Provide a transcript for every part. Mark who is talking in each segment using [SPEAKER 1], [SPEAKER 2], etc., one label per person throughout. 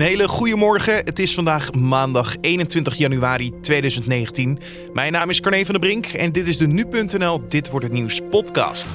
[SPEAKER 1] Een hele goede morgen. Het is vandaag maandag 21 januari 2019. Mijn naam is Carne van der Brink en dit is de Nu.nl Dit Wordt Het Nieuws podcast.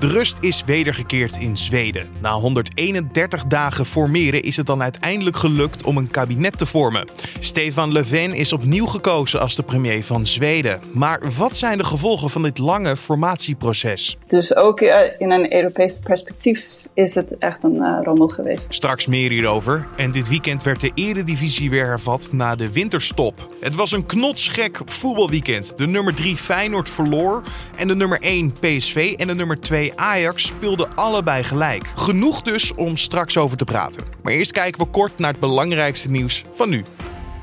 [SPEAKER 1] De rust is wedergekeerd in Zweden. Na 131 dagen formeren is het dan uiteindelijk gelukt om een kabinet te vormen. Stefan Löfven is opnieuw gekozen als de premier van Zweden. Maar wat zijn de gevolgen van dit lange formatieproces?
[SPEAKER 2] Dus ook eh, in een Europees perspectief is het echt een uh, rommel geweest.
[SPEAKER 1] Straks meer hierover. En dit weekend werd de eredivisie weer hervat na de winterstop. Het was een knotsgek voetbalweekend. De nummer 3 Feyenoord verloor en de nummer 1 PSV en de nummer 2 Ajax speelden allebei gelijk. Genoeg dus om straks over te praten. Maar eerst kijken we kort naar het belangrijkste nieuws van nu.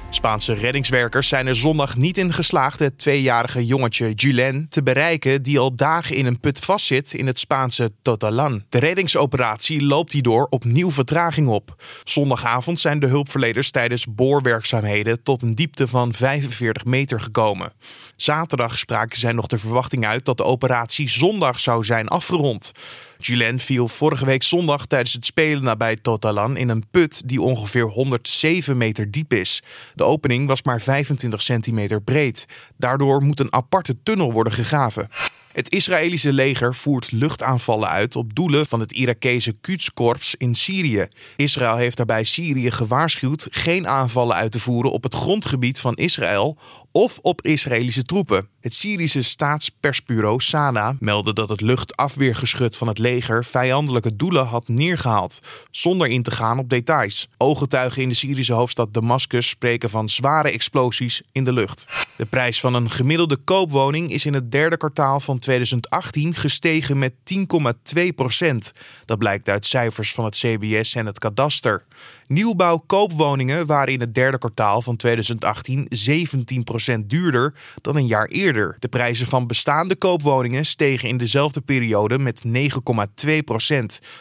[SPEAKER 1] Spaanse reddingswerkers zijn er zondag niet in geslaagd het tweejarige jongetje Julen te bereiken die al dagen in een put vastzit in het Spaanse Totalan. De reddingsoperatie loopt hierdoor opnieuw vertraging op. Zondagavond zijn de hulpverleners tijdens boorwerkzaamheden tot een diepte van 45 meter gekomen. Zaterdag spraken zij nog de verwachting uit dat de operatie zondag zou zijn afgerond. Julen viel vorige week zondag tijdens het spelen nabij Totalan in een put die ongeveer 107 meter diep is. De opening was maar 25 centimeter breed. Daardoor moet een aparte tunnel worden gegraven. Het Israëlische leger voert luchtaanvallen uit op doelen van het Irakese Quds-korps in Syrië. Israël heeft daarbij Syrië gewaarschuwd geen aanvallen uit te voeren op het grondgebied van Israël of op Israëlische troepen. Het Syrische staatspersbureau Sana meldde dat het luchtafweergeschut van het leger vijandelijke doelen had neergehaald, zonder in te gaan op details. Ooggetuigen in de Syrische hoofdstad Damascus spreken van zware explosies in de lucht. De prijs van een gemiddelde koopwoning is in het derde kwartaal van 2018 gestegen met 10,2 procent. Dat blijkt uit cijfers van het CBS en het kadaster. Nieuwbouw koopwoningen waren in het derde kwartaal van 2018 17% duurder dan een jaar eerder. De prijzen van bestaande koopwoningen stegen in dezelfde periode met 9,2%,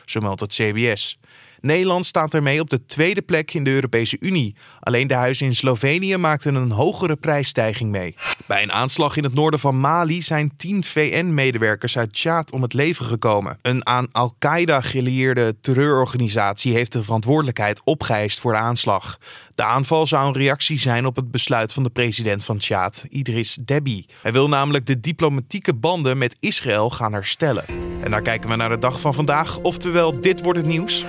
[SPEAKER 1] zo meldt het CBS. Nederland staat ermee op de tweede plek in de Europese Unie. Alleen de huizen in Slovenië maakten een hogere prijsstijging mee. Bij een aanslag in het noorden van Mali zijn tien VN-medewerkers uit Tjaad om het leven gekomen. Een aan Al-Qaeda gelieerde terreurorganisatie heeft de verantwoordelijkheid opgeëist voor de aanslag. De aanval zou een reactie zijn op het besluit van de president van Tjaad, Idris Deby. Hij wil namelijk de diplomatieke banden met Israël gaan herstellen. En daar kijken we naar de dag van vandaag, oftewel dit wordt het nieuws.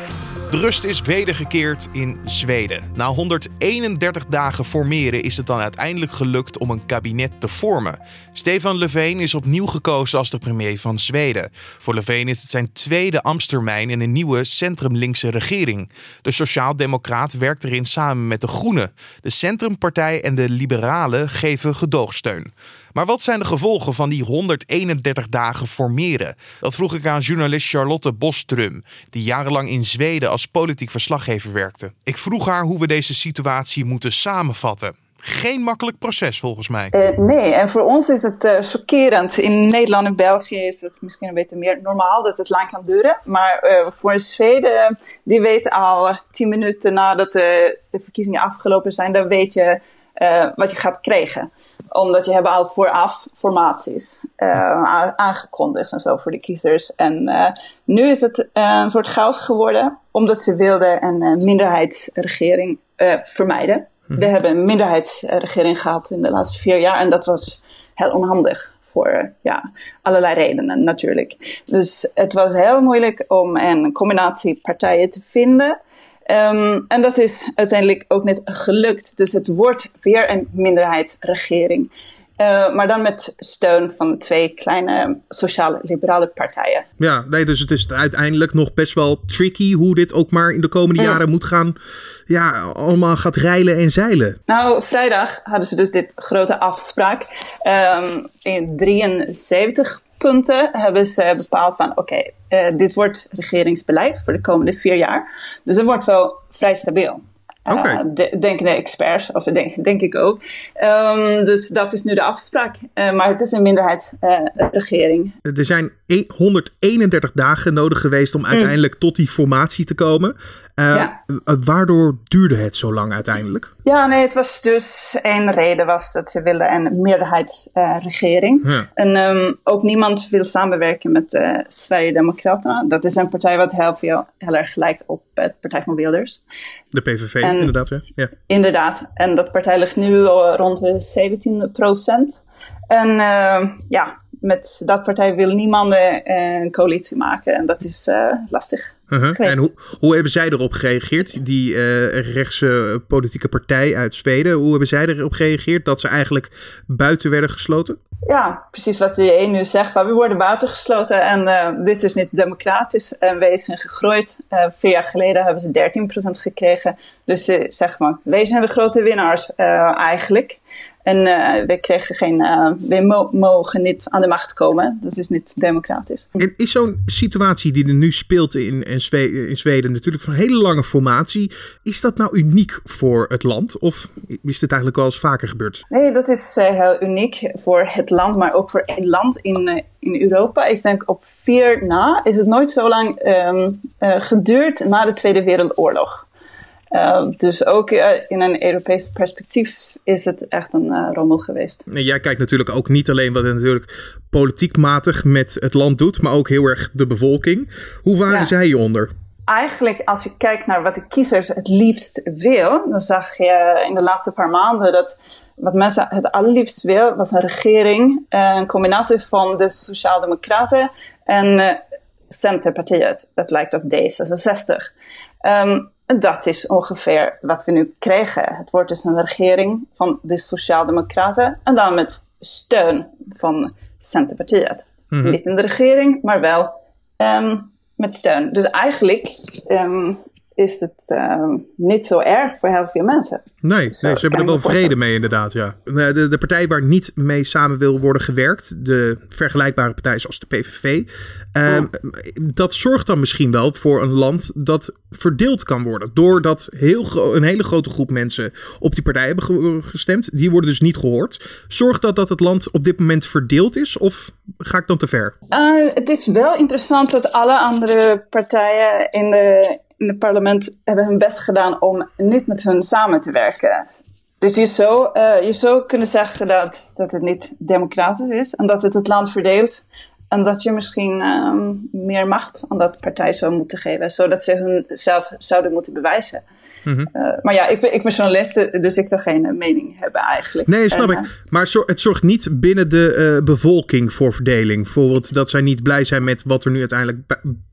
[SPEAKER 1] De rust is wedergekeerd in Zweden. Na 131 dagen formeren is het dan uiteindelijk gelukt om een kabinet te vormen. Stefan Löfven is opnieuw gekozen als de premier van Zweden. Voor Löfven is het zijn tweede ambtstermijn in een nieuwe centrumlinkse regering. De Sociaaldemocraat werkt erin samen met de Groenen. De Centrumpartij en de Liberalen geven gedoogsteun. Maar wat zijn de gevolgen van die 131 dagen formeren? Dat vroeg ik aan journalist Charlotte Bostrum, die jarenlang in Zweden als politiek verslaggever werkte. Ik vroeg haar hoe we deze situatie moeten samenvatten. Geen makkelijk proces volgens mij.
[SPEAKER 2] Uh, nee, en voor ons is het uh, chockerend. In Nederland en België is het misschien een beetje meer normaal dat het lang kan duren. Maar uh, voor Zweden, die weet al tien minuten nadat de verkiezingen afgelopen zijn, dan weet je wat je gaat krijgen omdat je hebben al vooraf formaties uh, aangekondigd en zo voor de kiezers. En uh, nu is het uh, een soort chaos geworden, omdat ze wilden een minderheidsregering vermijden. Hm. We hebben een minderheidsregering gehad in de laatste vier jaar en dat was heel onhandig voor ja, allerlei redenen natuurlijk. Dus het was heel moeilijk om een combinatie partijen te vinden Um, en dat is uiteindelijk ook net gelukt. Dus het wordt weer een minderheidsregering. Uh, maar dan met steun van twee kleine sociaal-liberale partijen.
[SPEAKER 1] Ja, nee, dus het is uiteindelijk nog best wel tricky hoe dit ook maar in de komende jaren moet gaan. Ja, allemaal gaat reilen en zeilen.
[SPEAKER 2] Nou, vrijdag hadden ze dus dit grote afspraak. Um, in 73 punten hebben ze bepaald van oké, okay, uh, dit wordt regeringsbeleid voor de komende vier jaar. Dus het wordt wel vrij stabiel. Okay. Uh, de, denken de experts, of denk, denk ik ook. Um, dus dat is nu de afspraak. Uh, maar het is een minderheidsregering.
[SPEAKER 1] er zijn 131 dagen nodig geweest om mm. uiteindelijk tot die formatie te komen. Ja. Waardoor duurde het zo lang uiteindelijk?
[SPEAKER 2] Ja, nee, het was dus één reden was dat ze wilden een meerderheidsregering. Ja. En um, ook niemand wil samenwerken met de Sverigedemocraten. Dat is een partij wat heel, veel, heel erg lijkt op de Partij van Wilders.
[SPEAKER 1] De PVV, inderdaad. Ja. ja.
[SPEAKER 2] Inderdaad. En dat partij ligt nu rond de 17 procent. En uh, ja, met dat partij wil niemand een coalitie maken. En dat is uh, lastig.
[SPEAKER 1] Uh -huh. En hoe, hoe hebben zij erop gereageerd? Die uh, rechtse politieke partij uit Zweden. Hoe hebben zij erop gereageerd dat ze eigenlijk buiten werden gesloten?
[SPEAKER 2] Ja, precies wat de nu zegt. We worden buitengesloten en uh, dit is niet democratisch. En wij zijn gegroeid. Uh, vier jaar geleden hebben ze 13% gekregen. Dus ze zeggen maar, wij zijn de grote winnaars eigenlijk. En uh, wij, kregen geen, uh, mo mogen niet aan de macht komen. Dat is niet democratisch.
[SPEAKER 1] En is zo'n situatie die er nu speelt in, in, Zweden, natuurlijk van een hele lange formatie. Is dat nou uniek voor het land? Of is dit eigenlijk wel eens vaker gebeurd?
[SPEAKER 2] Nee, dat is uh, heel uniek voor het land, maar ook voor één land in, in Europa. Ik denk op vier na is het nooit zo lang um, geduurd na de Tweede Wereldoorlog. Uh, dus ook uh, in een Europees perspectief is het echt een uh, rommel geweest.
[SPEAKER 1] En jij kijkt natuurlijk ook niet alleen wat het natuurlijk politiekmatig met het land doet, maar ook heel erg de bevolking. Hoe waren ja. zij hieronder?
[SPEAKER 2] Eigenlijk, als je kijkt naar wat de kiezers het liefst wil, dan zag je in de laatste paar maanden dat wat mensen het allerliefst wil, was een regering, een combinatie van de Sociaaldemocraten en Centerpartiet. Dat lijkt op D66. Um, dat is ongeveer wat we nu krijgen. Het wordt dus een regering van de Sociaaldemocraten en dan met steun van Centerpartiet. Mm -hmm. Niet in de regering, maar wel um, met steun. Dus eigenlijk um, is het um, niet zo erg voor heel veel mensen.
[SPEAKER 1] Nee, nee ze hebben er wel vrede mee inderdaad, ja. De, de partij waar niet mee samen wil worden gewerkt, de vergelijkbare partij zoals de PVV, um, dat zorgt dan misschien wel voor een land dat verdeeld kan worden. Doordat heel een hele grote groep mensen op die partij hebben gestemd, die worden dus niet gehoord. Zorgt dat dat het land op dit moment verdeeld is of ga ik dan te ver?
[SPEAKER 2] Uh, het is wel interessant dat alle andere partijen in de in het parlement hebben hun best gedaan om niet met hun samen te werken. Dus je zou, uh, je zou kunnen zeggen dat, dat het niet democratisch is en dat het het land verdeelt. En dat je misschien um, meer macht aan dat partij zou moeten geven, zodat ze hunzelf zouden moeten bewijzen. Mm -hmm. uh, maar ja, ik ben, ik ben journalist, dus ik wil geen mening hebben eigenlijk.
[SPEAKER 1] Nee, snap en, ik. Maar het zorgt niet binnen de uh, bevolking voor verdeling. Bijvoorbeeld dat zij niet blij zijn met wat er nu uiteindelijk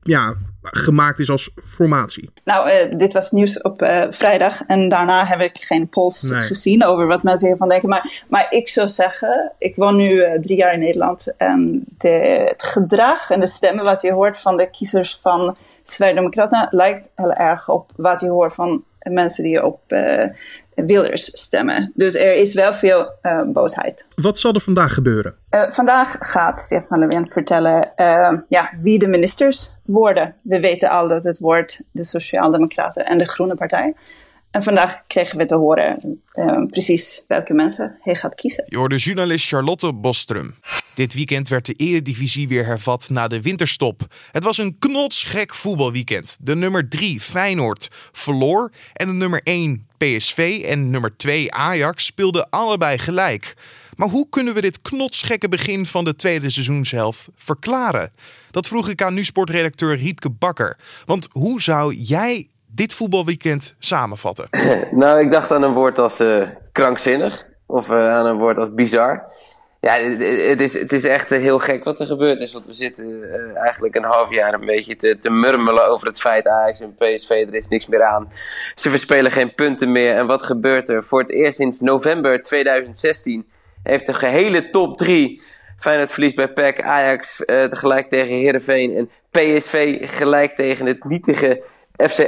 [SPEAKER 1] ja, gemaakt is als formatie.
[SPEAKER 2] Nou, uh, dit was nieuws op vrijdag en daarna heb ik geen polls nee. gezien over wat mensen hiervan denken. Maar, maar ik zou zeggen, ik woon nu drie jaar in Nederland en de, het gedrag en de stemmen wat je hoort van de kiezers van Sverigedemocraten lijkt heel erg op wat je hoort van mensen die op uh, Wilders stemmen. Dus er is wel veel uh, boosheid.
[SPEAKER 1] Wat zal er vandaag gebeuren?
[SPEAKER 2] Uh, vandaag gaat Stefan Löfven vertellen ja, wie de ministers worden. We weten al dat het wordt de Sociaaldemocraten en de Groene Partij. En vandaag kregen we te horen uh, precies welke mensen hij gaat kiezen.
[SPEAKER 3] Je hoorde journalist Charlotte Bostrum. Dit weekend werd de Eredivisie weer hervat na de winterstop. Het was een knotsgek voetbalweekend. De nummer 3 Feyenoord verloor en de nummer 1 PSV en nummer 2 Ajax speelden allebei gelijk. Maar hoe kunnen we dit knotsgekke begin van de tweede seizoenshelft verklaren? Dat vroeg ik aan nu-sportredacteur Riepke Bakker. Want hoe zou jij dit voetbalweekend samenvatten?
[SPEAKER 4] nou, ik dacht aan een woord als uh, krankzinnig. Of uh, aan een woord als bizar. Ja, het is, het is echt heel gek wat er gebeurd is. Want we zitten eigenlijk een half jaar een beetje te, te murmelen over het feit Ajax en PSV, er is niks meer aan. Ze verspelen geen punten meer. En wat gebeurt er? Voor het eerst sinds november 2016 heeft de gehele top 3 Feyenoord verliest bij PEC, Ajax tegelijk tegen Heerenveen en PSV gelijk tegen het nietige FC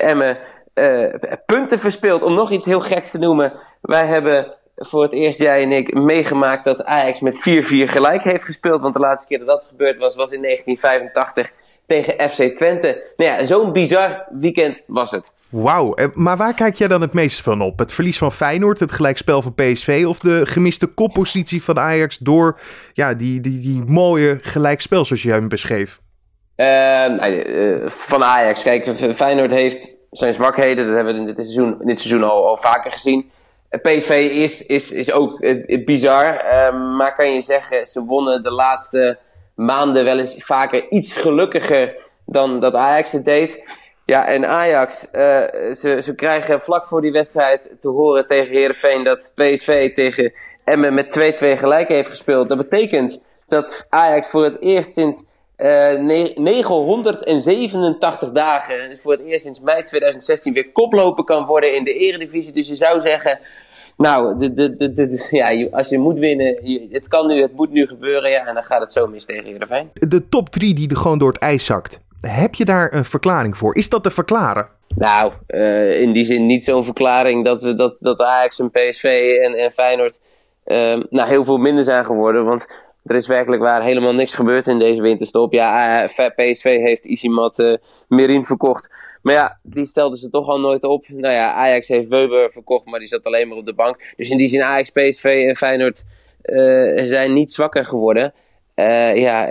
[SPEAKER 4] uh, punten verspeeld. Om nog iets heel geks te noemen. Wij hebben voor het eerst, jij en ik, meegemaakt dat Ajax met 4-4 gelijk heeft gespeeld. Want de laatste keer dat dat gebeurd was, was in 1985 tegen FC Twente. Nou ja, zo'n bizar weekend was het.
[SPEAKER 1] Wauw, maar waar kijk jij dan het meest van op? Het verlies van Feyenoord, het gelijkspel van PSV of de gemiste koppositie van Ajax door ja, die, die, die mooie gelijkspel zoals je hem beschreef?
[SPEAKER 4] Uh, van Ajax. Kijk, Feyenoord heeft zijn zwakheden. Dat hebben we in dit seizoen, dit seizoen al, al vaker gezien. PV is, is, is ook bizar. Ehm, maar kan je zeggen, ze wonnen de laatste maanden wel eens vaker iets gelukkiger dan dat Ajax het deed. Ja, en Ajax, ze, ze krijgen vlak voor die wedstrijd te horen tegen Heerenveen dat PSV tegen Emmen met 2-2 gelijk heeft gespeeld. Dat betekent dat Ajax voor het eerst sinds uh, eh, 987 dagen, voor het eerst sinds mei 2016, weer koploper kan worden in de eredivisie. Dus je zou zeggen, nou, de, de, de, ja, als je moet winnen, het kan nu, het moet nu gebeuren, ja, en dan gaat het zo mis tegen Heerenveen.
[SPEAKER 1] De top 3 die er gewoon door het ijs zakt. Heb je daar een verklaring voor? Is dat te verklaren?
[SPEAKER 4] Nou, uh, in die zin niet zo'n verklaring dat, we, dat, dat Ajax en PSV en, en Feyenoord uh, nou, heel veel minder zijn geworden. Want er is werkelijk waar helemaal niks gebeurd in deze winterstop. Ja, eh, PSV heeft Isimat uh, Merin verkocht. Maar ja, die stelden ze toch al nooit op. Nou ja, Ajax heeft Weber verkocht, maar die zat alleen maar op de bank. Dus in die zin Ajax, PSV en Feyenoord uh, zijn niet zwakker geworden. Ja,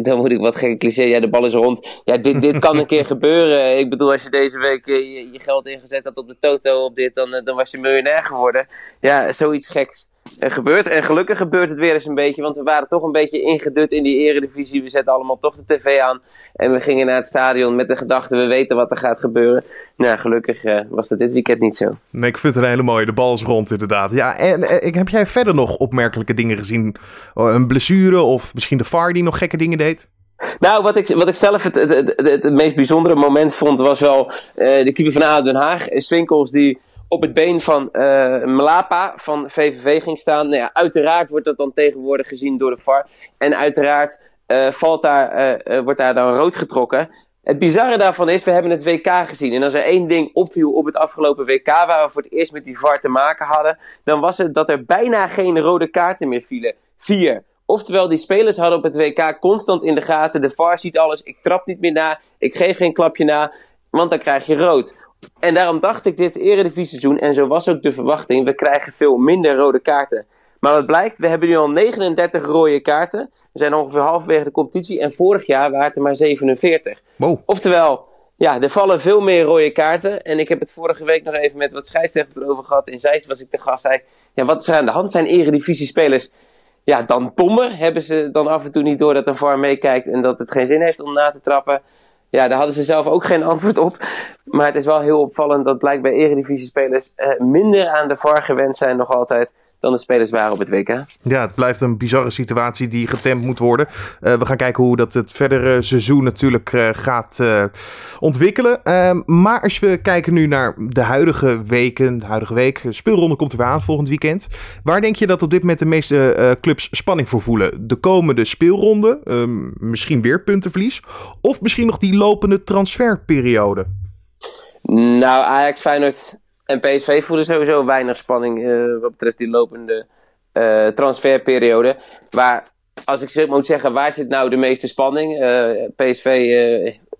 [SPEAKER 4] dan moet ik wat gekke cliché. Ja, de bal is rond. Ja, dit, dit kan een keer gebeuren. Ik bedoel, als je deze week je, je, geld ingezet had op de toto op dit, dan, dan was je miljonair geworden. Ja, zoiets geks er gebeurt. En gelukkig gebeurt het weer eens een beetje, want we waren toch een beetje ingedut in die eredivisie. We zetten allemaal toch de tv aan en we gingen naar het stadion met de gedachte, we weten wat er gaat gebeuren. Nou, gelukkig uh, was dat dit weekend niet zo.
[SPEAKER 1] Nee, ik vind het een hele mooie. De bal is rond inderdaad. Ja, en uh, heb jij verder nog opmerkelijke dingen gezien? Oh, een blessure of misschien de VAR die nog gekke dingen deed?
[SPEAKER 4] Nou, wat ik, wat ik zelf het, het, het, het meest bijzondere moment vond, was wel uh, de keeper van ADO Den Haag, Swinkels, die op het been van uh, Mlapa van VVV ging staan. Nou ja, uiteraard wordt dat dan tegenwoordig gezien door de VAR. En uiteraard uh, valt daar, uh, wordt daar dan rood getrokken. Het bizarre daarvan is, we hebben het WK gezien. En als er één ding opviel op het afgelopen WK, waar we voor het eerst met die VAR te maken hadden, dan was het dat er bijna geen rode kaarten meer vielen. Vier. Oftewel, die spelers hadden op het WK constant in de gaten. De VAR ziet alles. Ik trap niet meer na. Ik geef geen klapje na. Want dan krijg je rood. En daarom dacht ik dit eredivisie-seizoen, en zo was ook de verwachting, we krijgen veel minder rode kaarten. Maar wat blijkt, we hebben nu al 39 rode kaarten. We zijn ongeveer halverwege de competitie en vorig jaar waren het er maar 47.
[SPEAKER 1] Wow.
[SPEAKER 4] Oftewel, ja, er vallen veel meer rode kaarten. En ik heb het vorige week nog even met wat scheidsrechters erover gehad. In Zeist was ik de gast, zei ja, wat is er aan de hand? Zijn eredivisie-spelers ja, dan dommer? Hebben ze dan af en toe niet door dat een VAR meekijkt en dat het geen zin heeft om na te trappen? Ja, daar hadden ze zelf ook geen antwoord op. Maar het is wel heel opvallend dat blijkbaar eredivisie-spelers eh, minder aan de VAR gewend zijn nog altijd dan de spelers waren op het WK.
[SPEAKER 1] Ja, het blijft een bizarre situatie die getemd moet worden. Uh, we gaan kijken hoe dat het verdere seizoen natuurlijk uh, gaat uh, ontwikkelen. Ehm, maar als we kijken nu naar de huidige weken, de huidige week, de speelronde komt er weer aan volgend weekend. Waar denk je dat op dit moment de meeste clubs spanning voor voelen? De komende speelronde, ehm, misschien weer puntenverlies, of misschien nog die lopende transferperiode?
[SPEAKER 4] Nou, Ajax Feyenoord en PSV voelen sowieso weinig spanning uh, wat betreft die lopende uh, transferperiode. Waar, als ik moet zeggen, waar zit nou de meeste spanning? Uh, PSV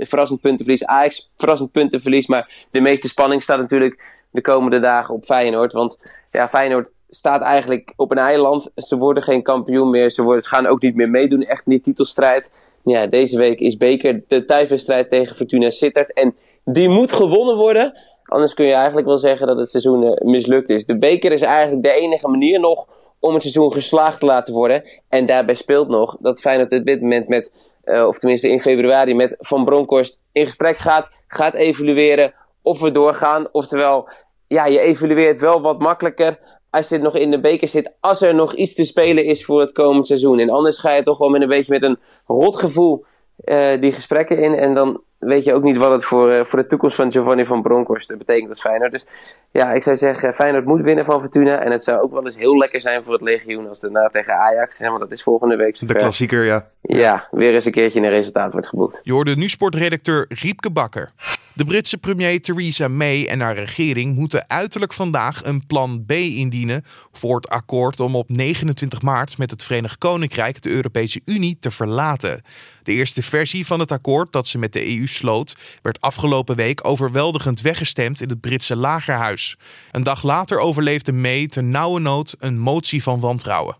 [SPEAKER 4] verrassend puntenverlies, Ajax verrassend puntenverlies. Maar de meeste spanning staat natuurlijk de komende dagen op Feyenoord. Want ja, Feyenoord staat eigenlijk op een eiland. Ze worden geen kampioen meer. Ze, worden, gaan ook niet meer meedoen, echt niet titelstrijd. Ja, deze week is Beker de thuiswedstrijd tegen Fortuna Sittard. En die moet gewonnen worden. Anders kun je eigenlijk wel zeggen dat het seizoen uh, mislukt is. De beker is eigenlijk de enige manier nog om het seizoen geslaagd te laten worden. En daarbij speelt nog dat Feyenoord op dit moment met, uh, of tenminste in februari, met Van Bronckhorst in gesprek gaat. Gaat evalueren of we doorgaan. Oftewel, ja, je evalueert wel wat makkelijker als je nog in de beker zit. Als er nog iets te spelen is voor het komend seizoen. En anders ga je toch wel met een beetje met een rot gevoel uh, die gesprekken in. En dan weet je ook niet wat het voor, uh, voor de toekomst van Giovanni van Bronckhorst betekent als Feyenoord. Dus ja, ik zou zeggen, Feyenoord moet winnen van Fortuna. En het zou ook wel eens heel lekker zijn voor het legioen als daarna tegen Ajax. Hè, want dat is volgende week
[SPEAKER 1] zover. De klassieker, ja.
[SPEAKER 4] Ja, weer eens een keertje een resultaat wordt geboekt.
[SPEAKER 1] Je hoorde nu sportredacteur Riepke Bakker. De Britse premier Theresa May en haar regering moeten uiterlijk vandaag een plan B indienen voor het akkoord om op 29 maart met het Verenigd Koninkrijk de Europese Unie te verlaten. De eerste versie van het akkoord dat ze met de EU sloot, werd afgelopen week overweldigend weggestemd in het Britse lagerhuis. Een dag later overleefde May ten nauwe nood een motie van wantrouwen.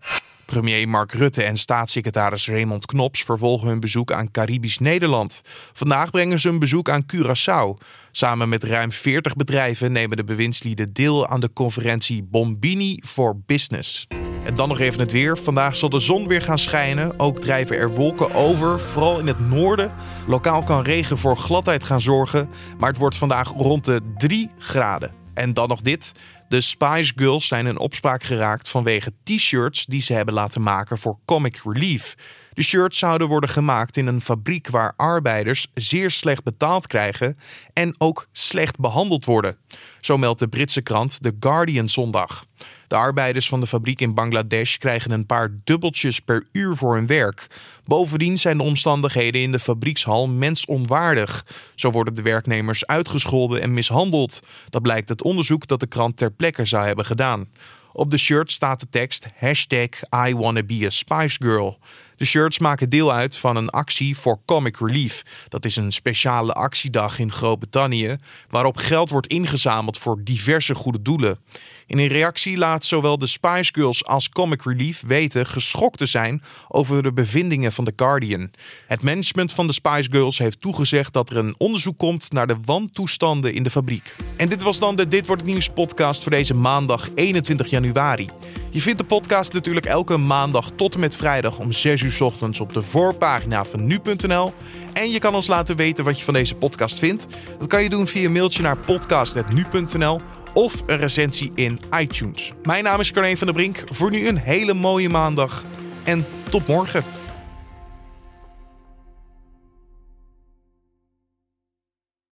[SPEAKER 1] Premier Mark Rutte en staatssecretaris Raymond Knops vervolgen hun bezoek aan Caribisch Nederland. Vandaag brengen ze een bezoek aan Curaçao. Samen met ruim 40 bedrijven nemen de bewindslieden deel aan de conferentie Bombini for Business. En dan nog even het weer. Vandaag zal de zon weer gaan schijnen. Ook drijven er wolken over, vooral in het noorden. Lokaal kan regen voor gladheid gaan zorgen, maar het wordt vandaag rond de 3 graden. En dan nog dit. De Spice Girls zijn in opspraak geraakt vanwege t-shirts die ze hebben laten maken voor Comic Relief. De shirts zouden worden gemaakt in een fabriek waar arbeiders zeer slecht betaald krijgen en ook slecht behandeld worden. Zo meldt de Britse krant The Guardian zondag. De arbeiders van de fabriek in Bangladesh krijgen een paar dubbeltjes per uur voor hun werk. Bovendien zijn de omstandigheden in de fabriekshal mensonwaardig. Zo worden de werknemers uitgescholden en mishandeld. Dat blijkt uit onderzoek dat de krant ter plekke zou hebben gedaan. Op de shirt staat de tekst hashtag I wanna be a Spice Girl. De shirts maken deel uit van een actie voor Comic Relief. Dat is een speciale actiedag in Groot-Brittannië waarop geld wordt ingezameld voor diverse goede doelen. In een reactie laat zowel de Spice Girls als Comic Relief weten geschokt te zijn over de bevindingen van The Guardian. Het management van de Spice Girls heeft toegezegd dat er een onderzoek komt naar de wantoestanden in de fabriek. En dit was dan de Dit wordt het nieuws podcast voor deze maandag 21 januari. Je vindt de podcast natuurlijk elke maandag tot en met vrijdag om 6 uur ochtends op de voorpagina van nu.nl. En je kan ons laten weten wat je van deze podcast vindt. Dat kan je doen via een mailtje naar podcast.nu.nl of een recensie in iTunes. Mijn naam is Carleen van der Brink. Voor nu een hele mooie maandag en tot morgen.